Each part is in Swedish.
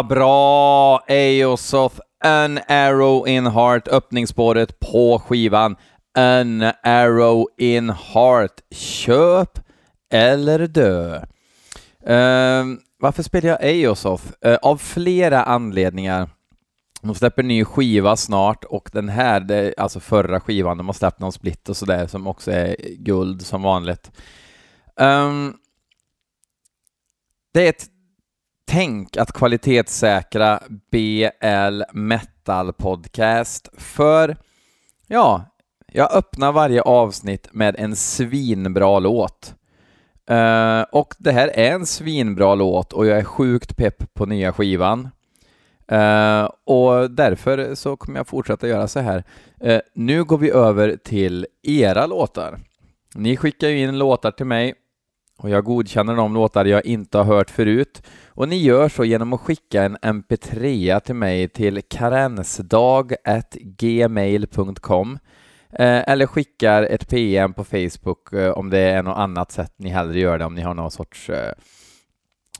Vad bra! Aosoth, An Arrow in Heart, öppningsspåret på skivan. An Arrow in Heart. Köp eller dö. Uh, varför spelar jag Aosoth? Eh, uh, av flera anledningar. De släpper ny skiva snart och den här, det, alltså förra skivan, de har släppt någon split och sådär som också är guld som vanligt. Um, det är ett tänk att kvalitetssäkra BL Metal Podcast för, ja, jag öppnar varje avsnitt med en svinbra låt. Uh, och det här är en svinbra låt och jag är sjukt pepp på nya skivan. Uh, och därför så kommer jag fortsätta göra så här. Uh, nu går vi över till era låtar. Ni skickar ju in låtar till mig och jag godkänner de låtar jag inte har hört förut och ni gör så genom att skicka en mp3 till mig till karensdag.gmail.com eh, eller skickar ett PM på Facebook eh, om det är något annat sätt ni hellre gör det, om ni har någon sorts eh,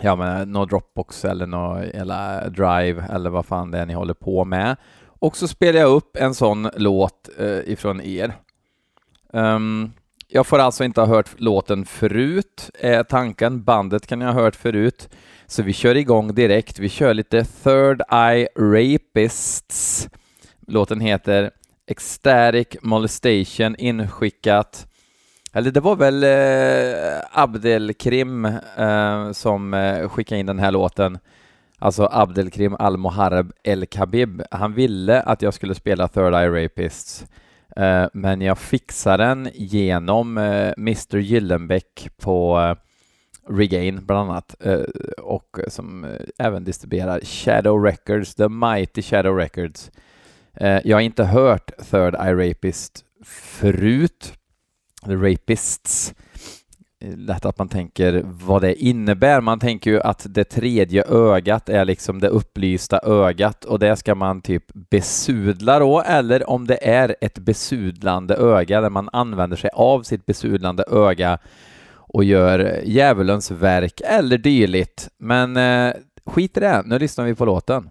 ja men någon Dropbox eller någon eller Drive eller vad fan det är ni håller på med. Och så spelar jag upp en sån låt ifrån er. Um, jag får alltså inte ha hört låten förut, är tanken. Bandet kan jag ha hört förut. Så vi kör igång direkt. Vi kör lite Third Eye Rapists. Låten heter Ecstatic Molestation inskickat eller det var väl eh, Abdelkrim eh, som eh, skickade in den här låten. Alltså Abdelkrim Al-Mohareb El-Khabib. Han ville att jag skulle spela Third Eye Rapists. Eh, men jag fixar den genom eh, Mr Gyllenbeck på eh, Regain bland annat eh, och som även distribuerar Shadow Records, The Mighty Shadow Records. Jag har inte hört Third Eye Rapist förut, The Rapists, lätt att man tänker vad det innebär. Man tänker ju att det tredje ögat är liksom det upplysta ögat och det ska man typ besudla då, eller om det är ett besudlande öga där man använder sig av sitt besudlande öga och gör djävulens verk eller dylikt. Men eh, skit i det, nu lyssnar vi på låten.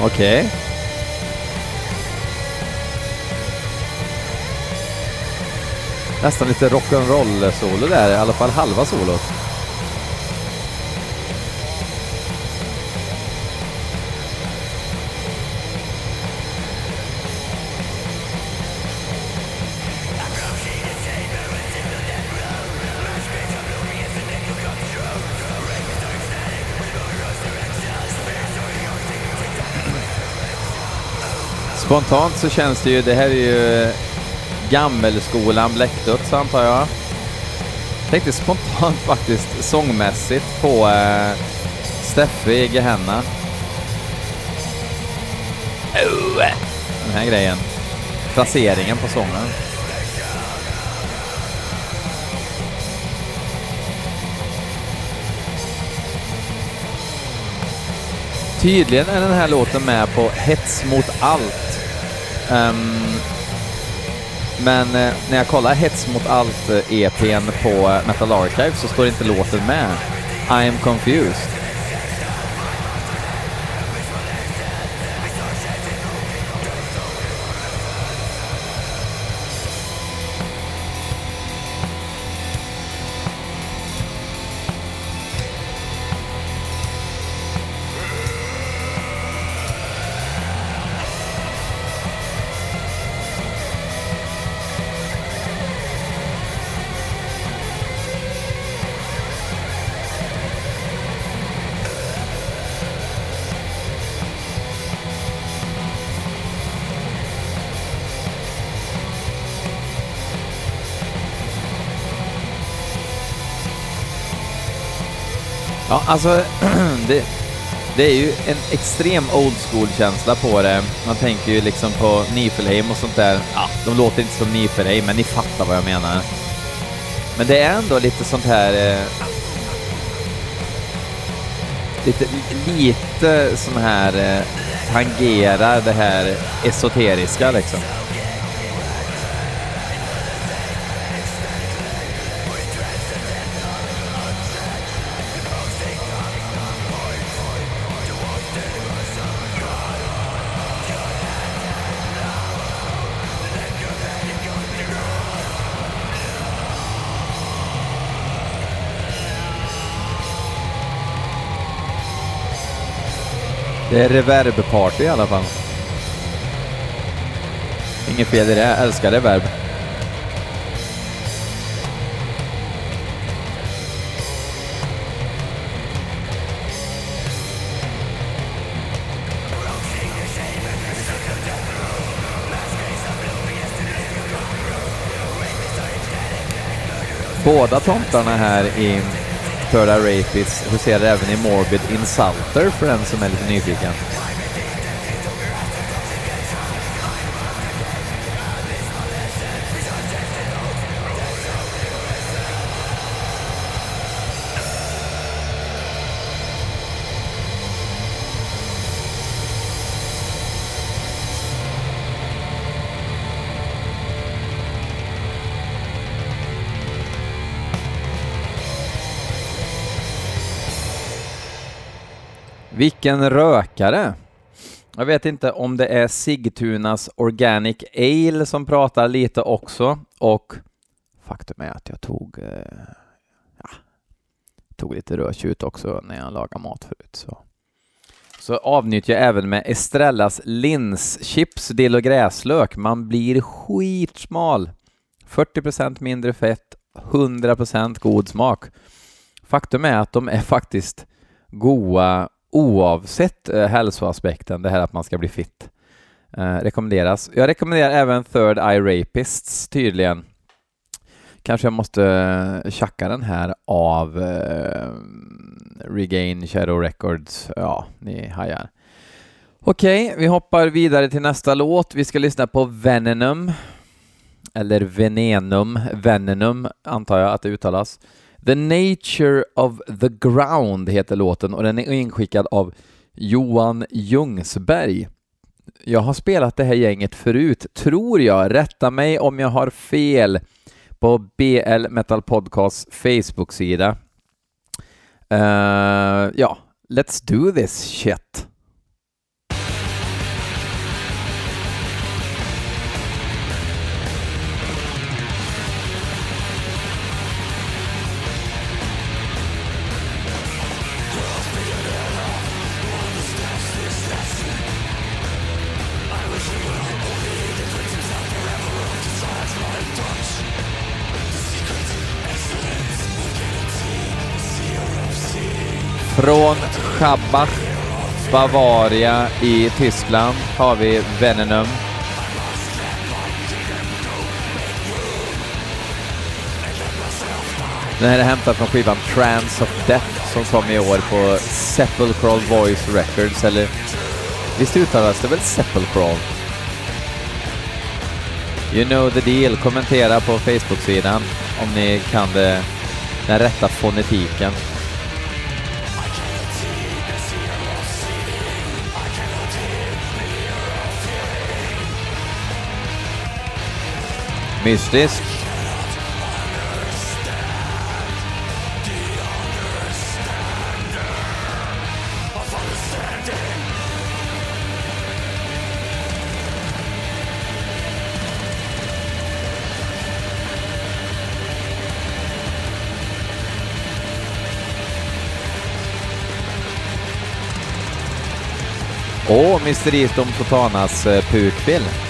Okej. Okay. Nästan lite rock'n'roll-solo där, i alla fall halva solot. Spontant så känns det ju, det här är ju Gammelskolan Bläckdöds, antar jag. Tänkte spontant faktiskt sångmässigt på eh, Steffe i Gehenna. Den här grejen. Placeringen på sången. Tydligen är den här låten med på Hets mot allt. Um, men eh, när jag kollar Hets mot allt-EPn eh, e på eh, Metal Archive så står inte låten med. I am confused. Alltså det, det är ju en extrem old school-känsla på det. Man tänker ju liksom på Nifelheim och sånt där. Ja, de låter inte som Nifelheim, men ni fattar vad jag menar. Men det är ändå lite sånt här... Eh, lite, lite sån här eh, tangerar det här esoteriska liksom. Det är reverb-party i alla fall. Inget fel i det, jag älskar reverb. Båda tomtarna här i Third Eye Rapist huserar även i Morbid Insulter för den som är lite nyfiken. Vilken rökare! Jag vet inte om det är Sigtunas Organic Ale som pratar lite också och faktum är att jag tog, eh, ja, tog lite rödtjut också när jag lagade mat förut. Så, så avnyttjar jag även med Estrellas linschips, dill och gräslök. Man blir skitsmal. 40% mindre fett, 100% god smak. Faktum är att de är faktiskt goa oavsett eh, hälsoaspekten, det här att man ska bli fit. Eh, rekommenderas. Jag rekommenderar även Third Eye Rapists tydligen. Kanske jag måste eh, tjacka den här av eh, Regain Shadow Records. Ja, ni hajar. Okej, vi hoppar vidare till nästa låt. Vi ska lyssna på Venenum, eller Venenum, Venenum antar jag att det uttalas. The Nature of the Ground heter låten och den är inskickad av Johan Ljungsberg. Jag har spelat det här gänget förut, tror jag. Rätta mig om jag har fel på BL Metal Podcasts Facebook-sida. Uh, ja, let's do this shit. Från Schabach, Bavaria i Tyskland har vi Venenum. Den här är hämtad från skivan Trance of Death som kom i år på Sepulchral Voice Records, eller visst uttalas det väl Sepulchral? You know the deal. Kommentera på Facebook-sidan om ni kan det, den rätta fonetiken. Mystisk. Och Mysteriet om Fotanas eh, pukfilm.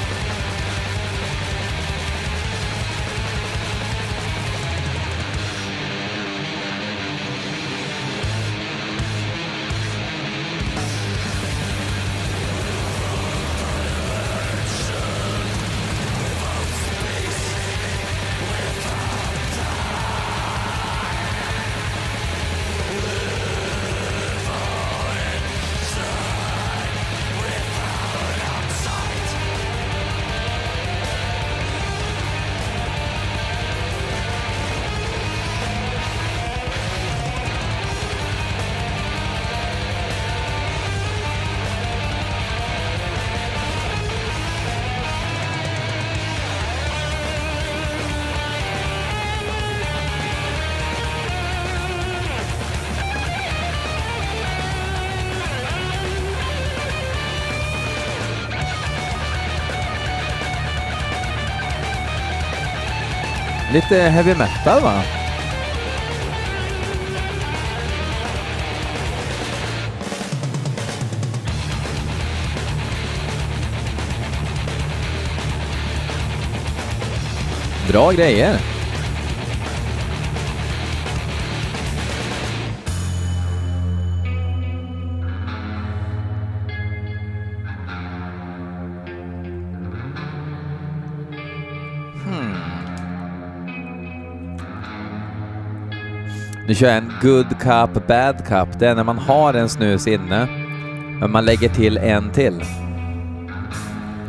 Lite heavy metal va? Bra grejer. Nu kör jag en good cup, bad cup. Det är när man har en snus inne, men man lägger till en till.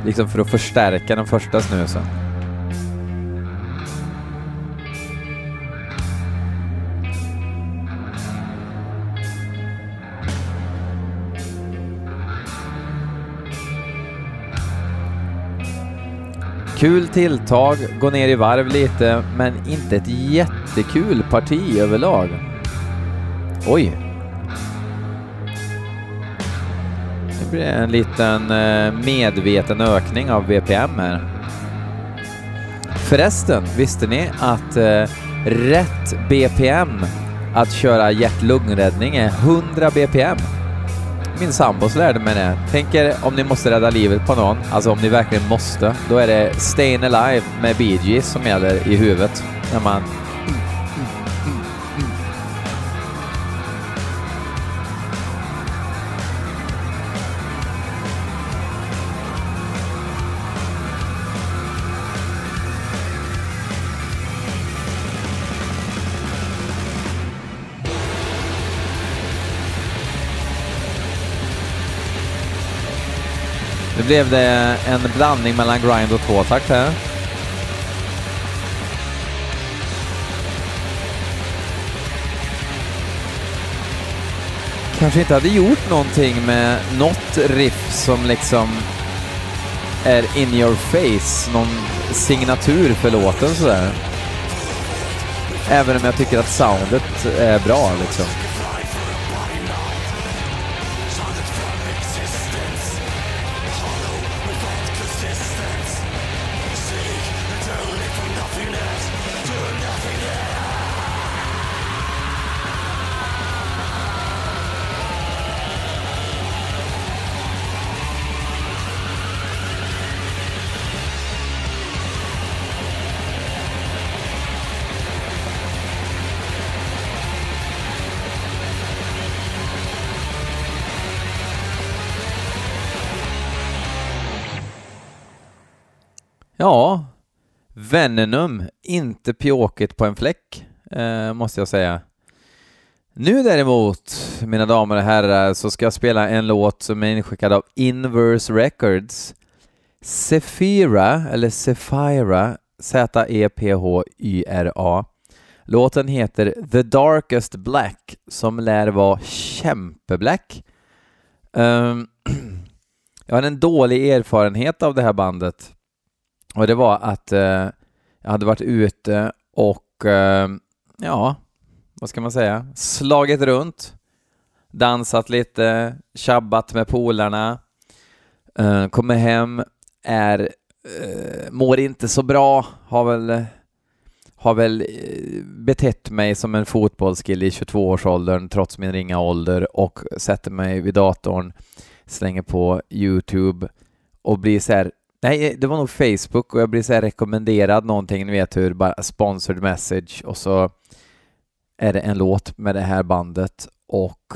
Liksom för att förstärka den första snusen. Kul tilltag, gå ner i varv lite, men inte ett jätte jättekul parti överlag. Oj! Det blir en liten eh, medveten ökning av BPM här. Förresten, visste ni att eh, rätt BPM att köra hjärt-lungräddning är 100 BPM? Min sambos lärde mig det. Tänker om ni måste rädda livet på någon, alltså om ni verkligen måste, då är det Stayin' Alive med Bee Gees som gäller i huvudet. När man blev det en blandning mellan grind och tvåtakt här. Kanske inte hade gjort någonting med något riff som liksom är in your face, någon signatur för låten sådär. Även om jag tycker att soundet är bra liksom. Venenum, inte pjåkigt på en fläck, eh, måste jag säga. Nu däremot, mina damer och herrar, så ska jag spela en låt som är inskickad av Inverse Records. Sephira, eller Sephira, Z-E-P-H-Y-R-A. Låten heter The Darkest Black, som lär vara kämpeblack. Um, jag har en dålig erfarenhet av det här bandet. Och det var att eh, jag hade varit ute och, eh, ja, vad ska man säga, slagit runt, dansat lite, tjabbat med polarna, eh, kommer hem, är, eh, mår inte så bra, har väl, har väl eh, betett mig som en fotbollskille i 22-årsåldern trots min ringa ålder och sätter mig vid datorn, slänger på YouTube och blir så här Nej, eh, det var nog Facebook och jag blir så här rekommenderad någonting, ni vet hur, bara sponsored message och så är det en låt med det här bandet och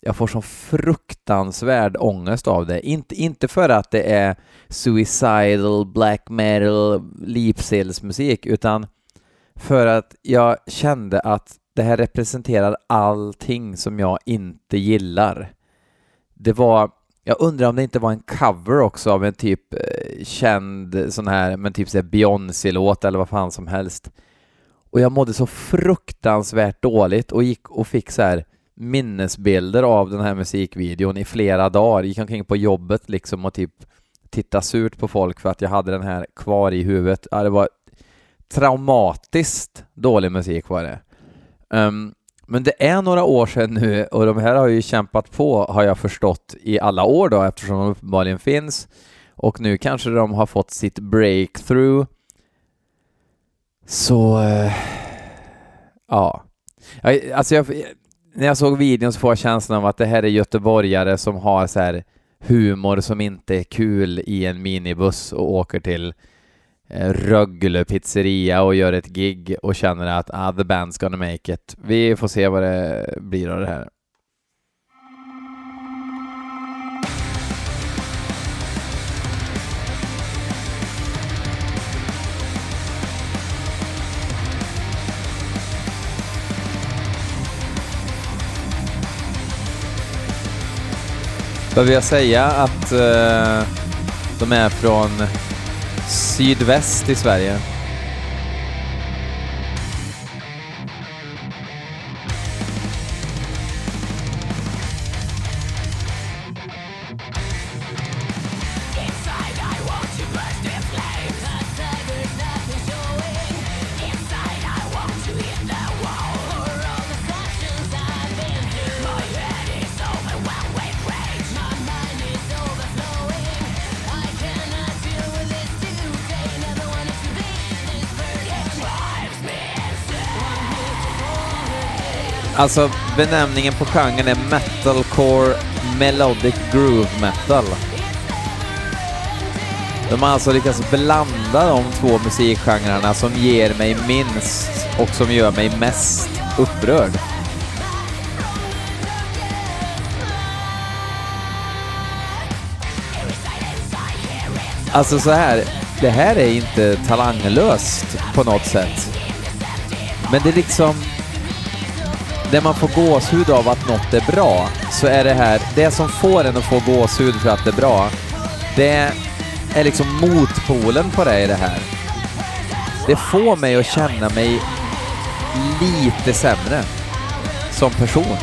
jag får sån fruktansvärd ångest av det. Inte, inte för att det är suicidal, black metal, musik utan för att jag kände att det här representerar allting som jag inte gillar. Det var jag undrar om det inte var en cover också av en typ eh, känd sån här, men typ såhär Beyoncé-låt eller vad fan som helst. Och jag mådde så fruktansvärt dåligt och gick och fick så här minnesbilder av den här musikvideon i flera dagar. Gick omkring på jobbet liksom och typ tittade surt på folk för att jag hade den här kvar i huvudet. Ja, det var traumatiskt dålig musik var det. Um, men det är några år sedan nu och de här har ju kämpat på, har jag förstått, i alla år då eftersom de uppenbarligen finns. Och nu kanske de har fått sitt breakthrough. Så... Eh, ja. Alltså jag, när jag såg videon så får jag känslan av att det här är göteborgare som har så här humor som inte är kul i en minibuss och åker till Eh, Rögle pizzeria och gör ett gig och känner att ah, the band's gonna make it. Vi får se vad det blir av det här. Behöver jag säga att uh, de är från sydväst i Sverige? Alltså benämningen på genren är metalcore melodic groove metal. De har alltså lyckats blanda de två musikgenrerna som ger mig minst och som gör mig mest upprörd. Alltså så här, det här är inte talanglöst på något sätt. Men det är liksom där man får gåshud av att något är bra, så är det här, det som får en att få gåshud för att det är bra, det är liksom motpolen på det i det här. Det får mig att känna mig lite sämre som person.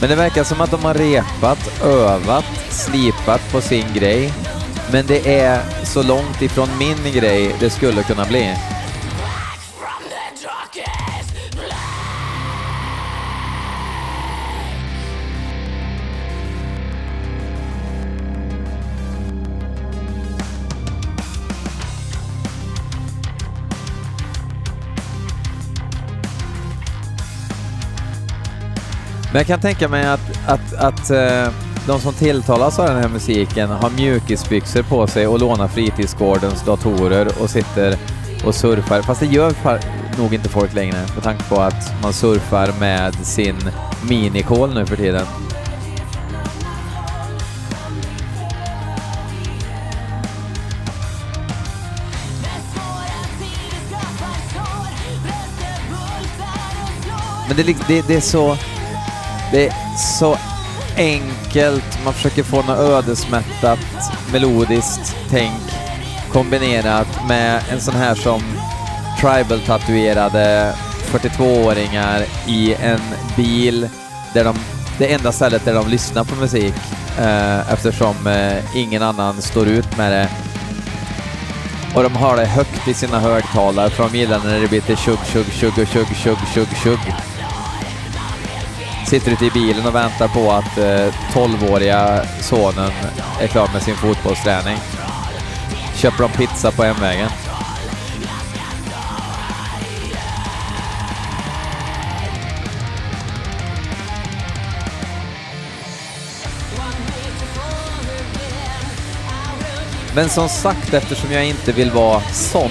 Men det verkar som att de har repat, övat, slipat på sin grej men det är så långt ifrån min grej det skulle kunna bli. Men jag kan tänka mig att, att, att uh de som tilltalas av den här musiken har mjukisbyxor på sig och lånar fritidsgårdens datorer och sitter och surfar. Fast det gör nog inte folk längre med tanke på att man surfar med sin minikol nu för tiden. Men det, det, det är så... Det är så enkelt, man försöker få något ödesmättat, melodiskt tänk kombinerat med en sån här som tribal-tatuerade 42-åringar i en bil där de, det enda stället där de lyssnar på musik eh, eftersom eh, ingen annan står ut med det. Och de har det högt i sina högtalare för de gillar när det blir till tjugg, tjugg, tjugg, tjugg, tjugg, tjugg, tjugg sitter ute i bilen och väntar på att eh, 12-åriga sonen är klar med sin fotbollsträning. Köper de pizza på hemvägen. Men som sagt, eftersom jag inte vill vara sån,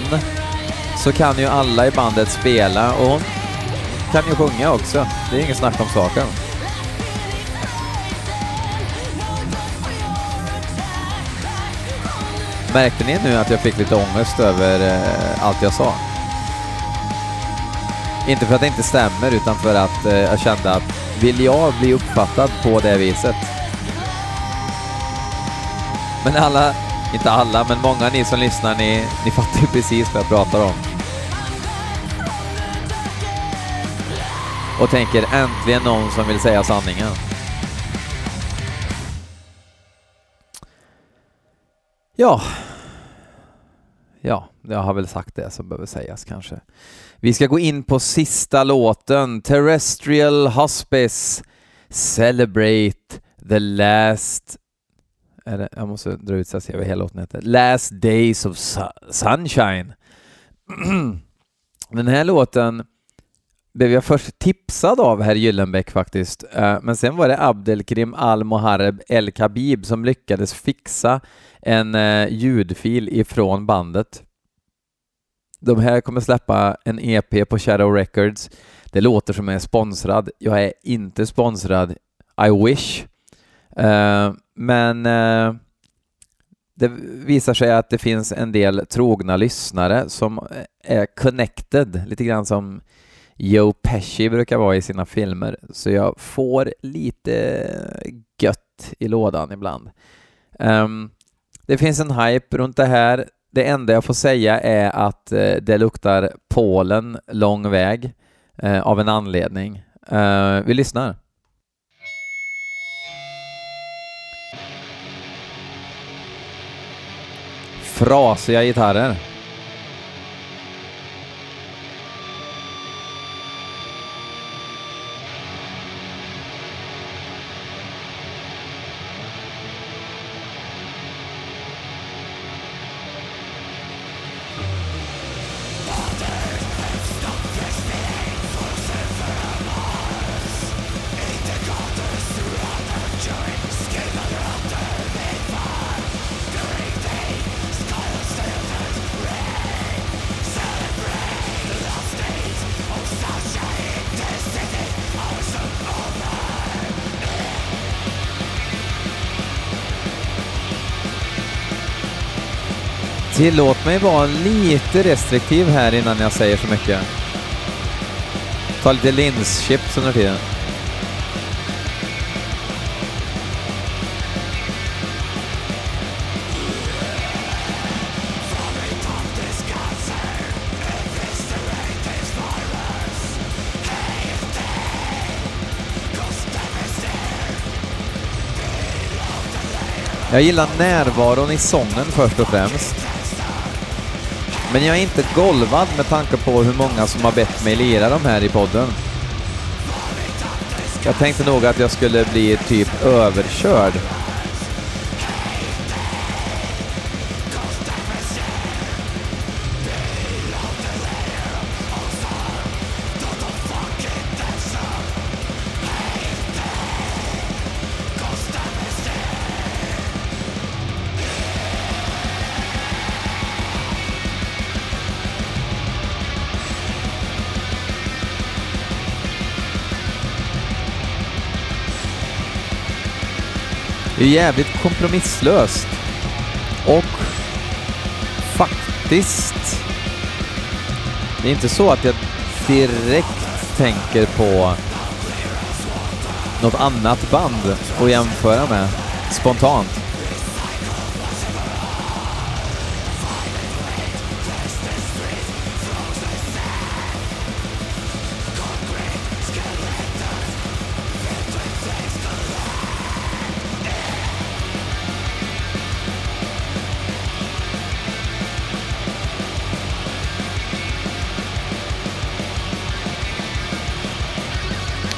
så kan ju alla i bandet spela och hon kan ju sjunga också. Det är inget snack om saken. Märkte ni nu att jag fick lite ångest över eh, allt jag sa? Inte för att det inte stämmer, utan för att eh, jag kände att vill jag bli uppfattad på det viset? Men alla, inte alla, men många ni som lyssnar, ni, ni fattar ju precis vad jag pratar om. Och tänker äntligen någon som vill säga sanningen. Ja. Ja, jag har väl sagt det som behöver sägas kanske. Vi ska gå in på sista låten, Terrestrial Hospice Celebrate the last det, jag måste dra ut så jag ser vad hela låten heter. Last Days of su Sunshine. Den här låten blev jag först tipsad av herr Gyllenbäck faktiskt, eh, men sen var det Abdelkrim Al-Mohareb El Khabib som lyckades fixa en eh, ljudfil ifrån bandet. De här kommer släppa en EP på Shadow Records. Det låter som jag är sponsrad. Jag är inte sponsrad. I wish. Eh, men det visar sig att det finns en del trogna lyssnare som är connected, lite grann som Joe Pesci brukar vara i sina filmer, så jag får lite gött i lådan ibland. Um, det finns en hype runt det här. Det enda jag får säga är att uh, det luktar Polen lång väg uh, av en anledning. Uh, vi lyssnar. Frasiga gitarrer. Tillåt mig vara lite restriktiv här innan jag säger så mycket. Ta lite linschips under tiden. Jag gillar närvaron i sången först och främst. Men jag är inte golvad med tanke på hur många som har bett mig lira de här i podden. Jag tänkte nog att jag skulle bli typ överkörd. Jävligt kompromisslöst. Och faktiskt, det är inte så att jag direkt tänker på något annat band att jämföra med spontant.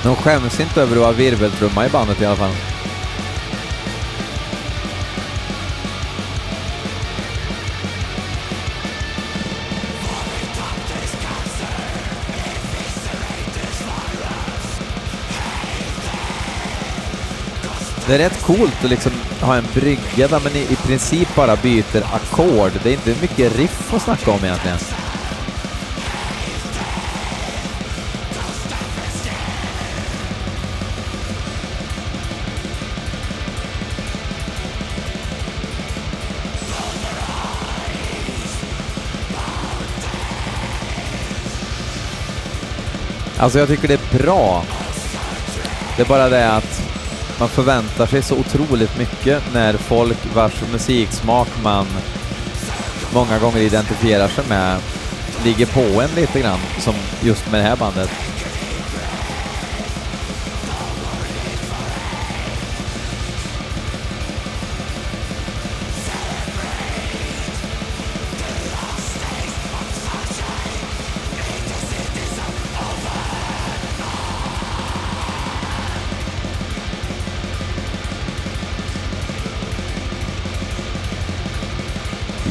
De skäms inte över att vara virveltrumma i bandet i alla fall. Det är rätt coolt att liksom ha en brygga där man i, i princip bara byter ackord. Det är inte mycket riff att snacka om egentligen. Alltså jag tycker det är bra. Det är bara det att man förväntar sig så otroligt mycket när folk vars musiksmak man många gånger identifierar sig med ligger på en lite grann, som just med det här bandet.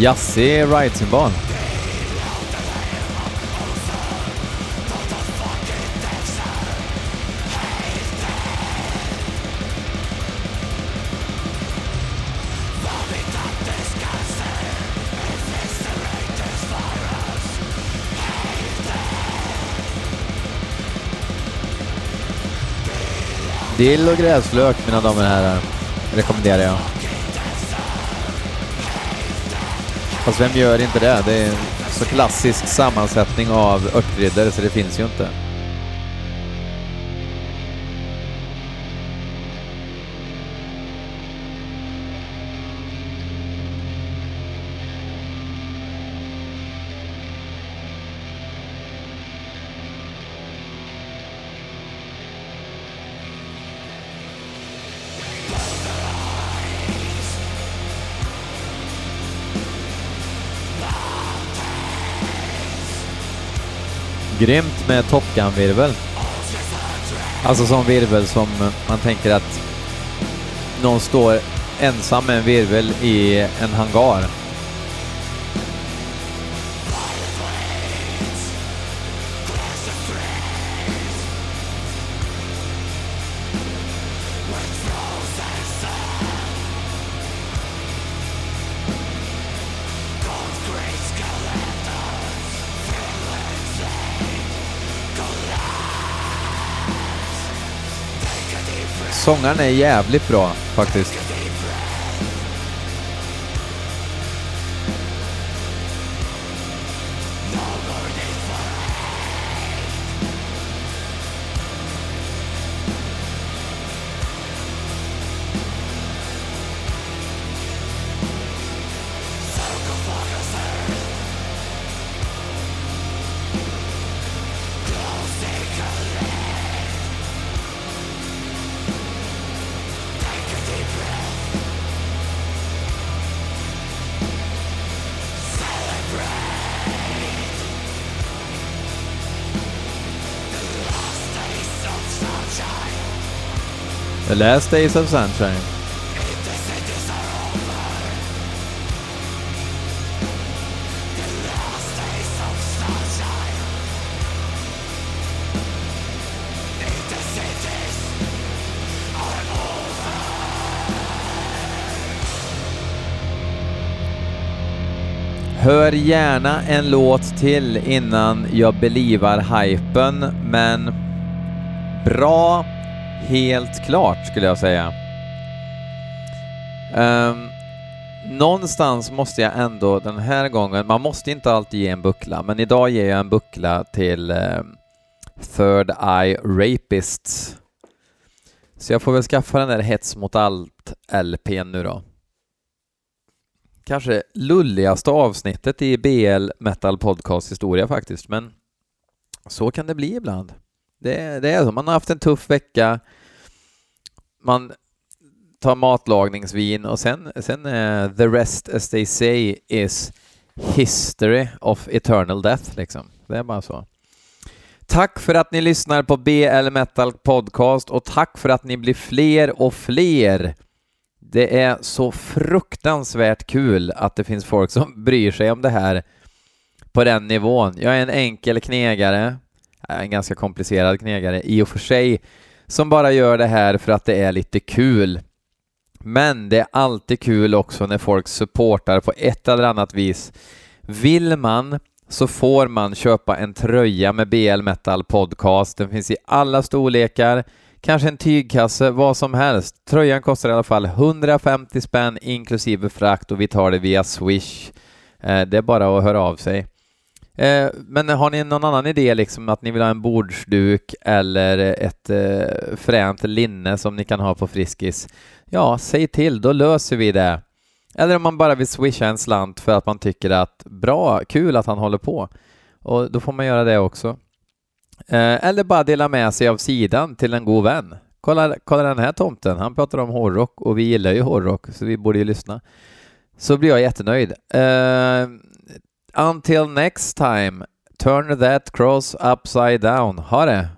jazzig ride-cymbal. Dill och gräslök, mina damer och herrar, rekommenderar jag. Fast vem gör inte det? Det är en så klassisk sammansättning av örtgryddor så det finns ju inte. Grymt med Top Gun-virvel. Alltså sån virvel som man tänker att någon står ensam med en virvel i en hangar. Sångaren är jävligt bra faktiskt. The Last Days of Sunshine. Hör gärna en låt till innan jag belivar hypen, men bra helt klart skulle jag säga. Um, någonstans måste jag ändå den här gången, man måste inte alltid ge en buckla, men idag ger jag en buckla till um, Third Eye Rapists. Så jag får väl skaffa den där Hets mot allt-LPn nu då. Kanske lulligaste avsnittet i BL Metal Podcast historia faktiskt, men så kan det bli ibland. Det, det är så, man har haft en tuff vecka, man tar matlagningsvin och sen, sen uh, the rest as they say is history of eternal death liksom. Det är bara så. Tack för att ni lyssnar på BL Metal Podcast och tack för att ni blir fler och fler. Det är så fruktansvärt kul att det finns folk som bryr sig om det här på den nivån. Jag är en enkel knegare, en ganska komplicerad knegare i och för sig, som bara gör det här för att det är lite kul. Men det är alltid kul också när folk supportar på ett eller annat vis. Vill man så får man köpa en tröja med BL Metal Podcast. Den finns i alla storlekar, kanske en tygkasse, vad som helst. Tröjan kostar i alla fall 150 spänn inklusive frakt och vi tar det via Swish. Eh, det är bara att höra av sig. Eh, men har ni någon annan idé, liksom att ni vill ha en bordsduk eller ett eh, fränt linne som ni kan ha på Friskis? Ja, säg till, då löser vi det. Eller om man bara vill swisha en slant för att man tycker att bra, kul att han håller på. Och då får man göra det också. Eh, eller bara dela med sig av sidan till en god vän. Kolla, kolla den här tomten, han pratar om hårdrock och vi gillar ju hårdrock så vi borde ju lyssna. Så blir jag jättenöjd. Eh, until next time, turn that cross upside down. Ha det!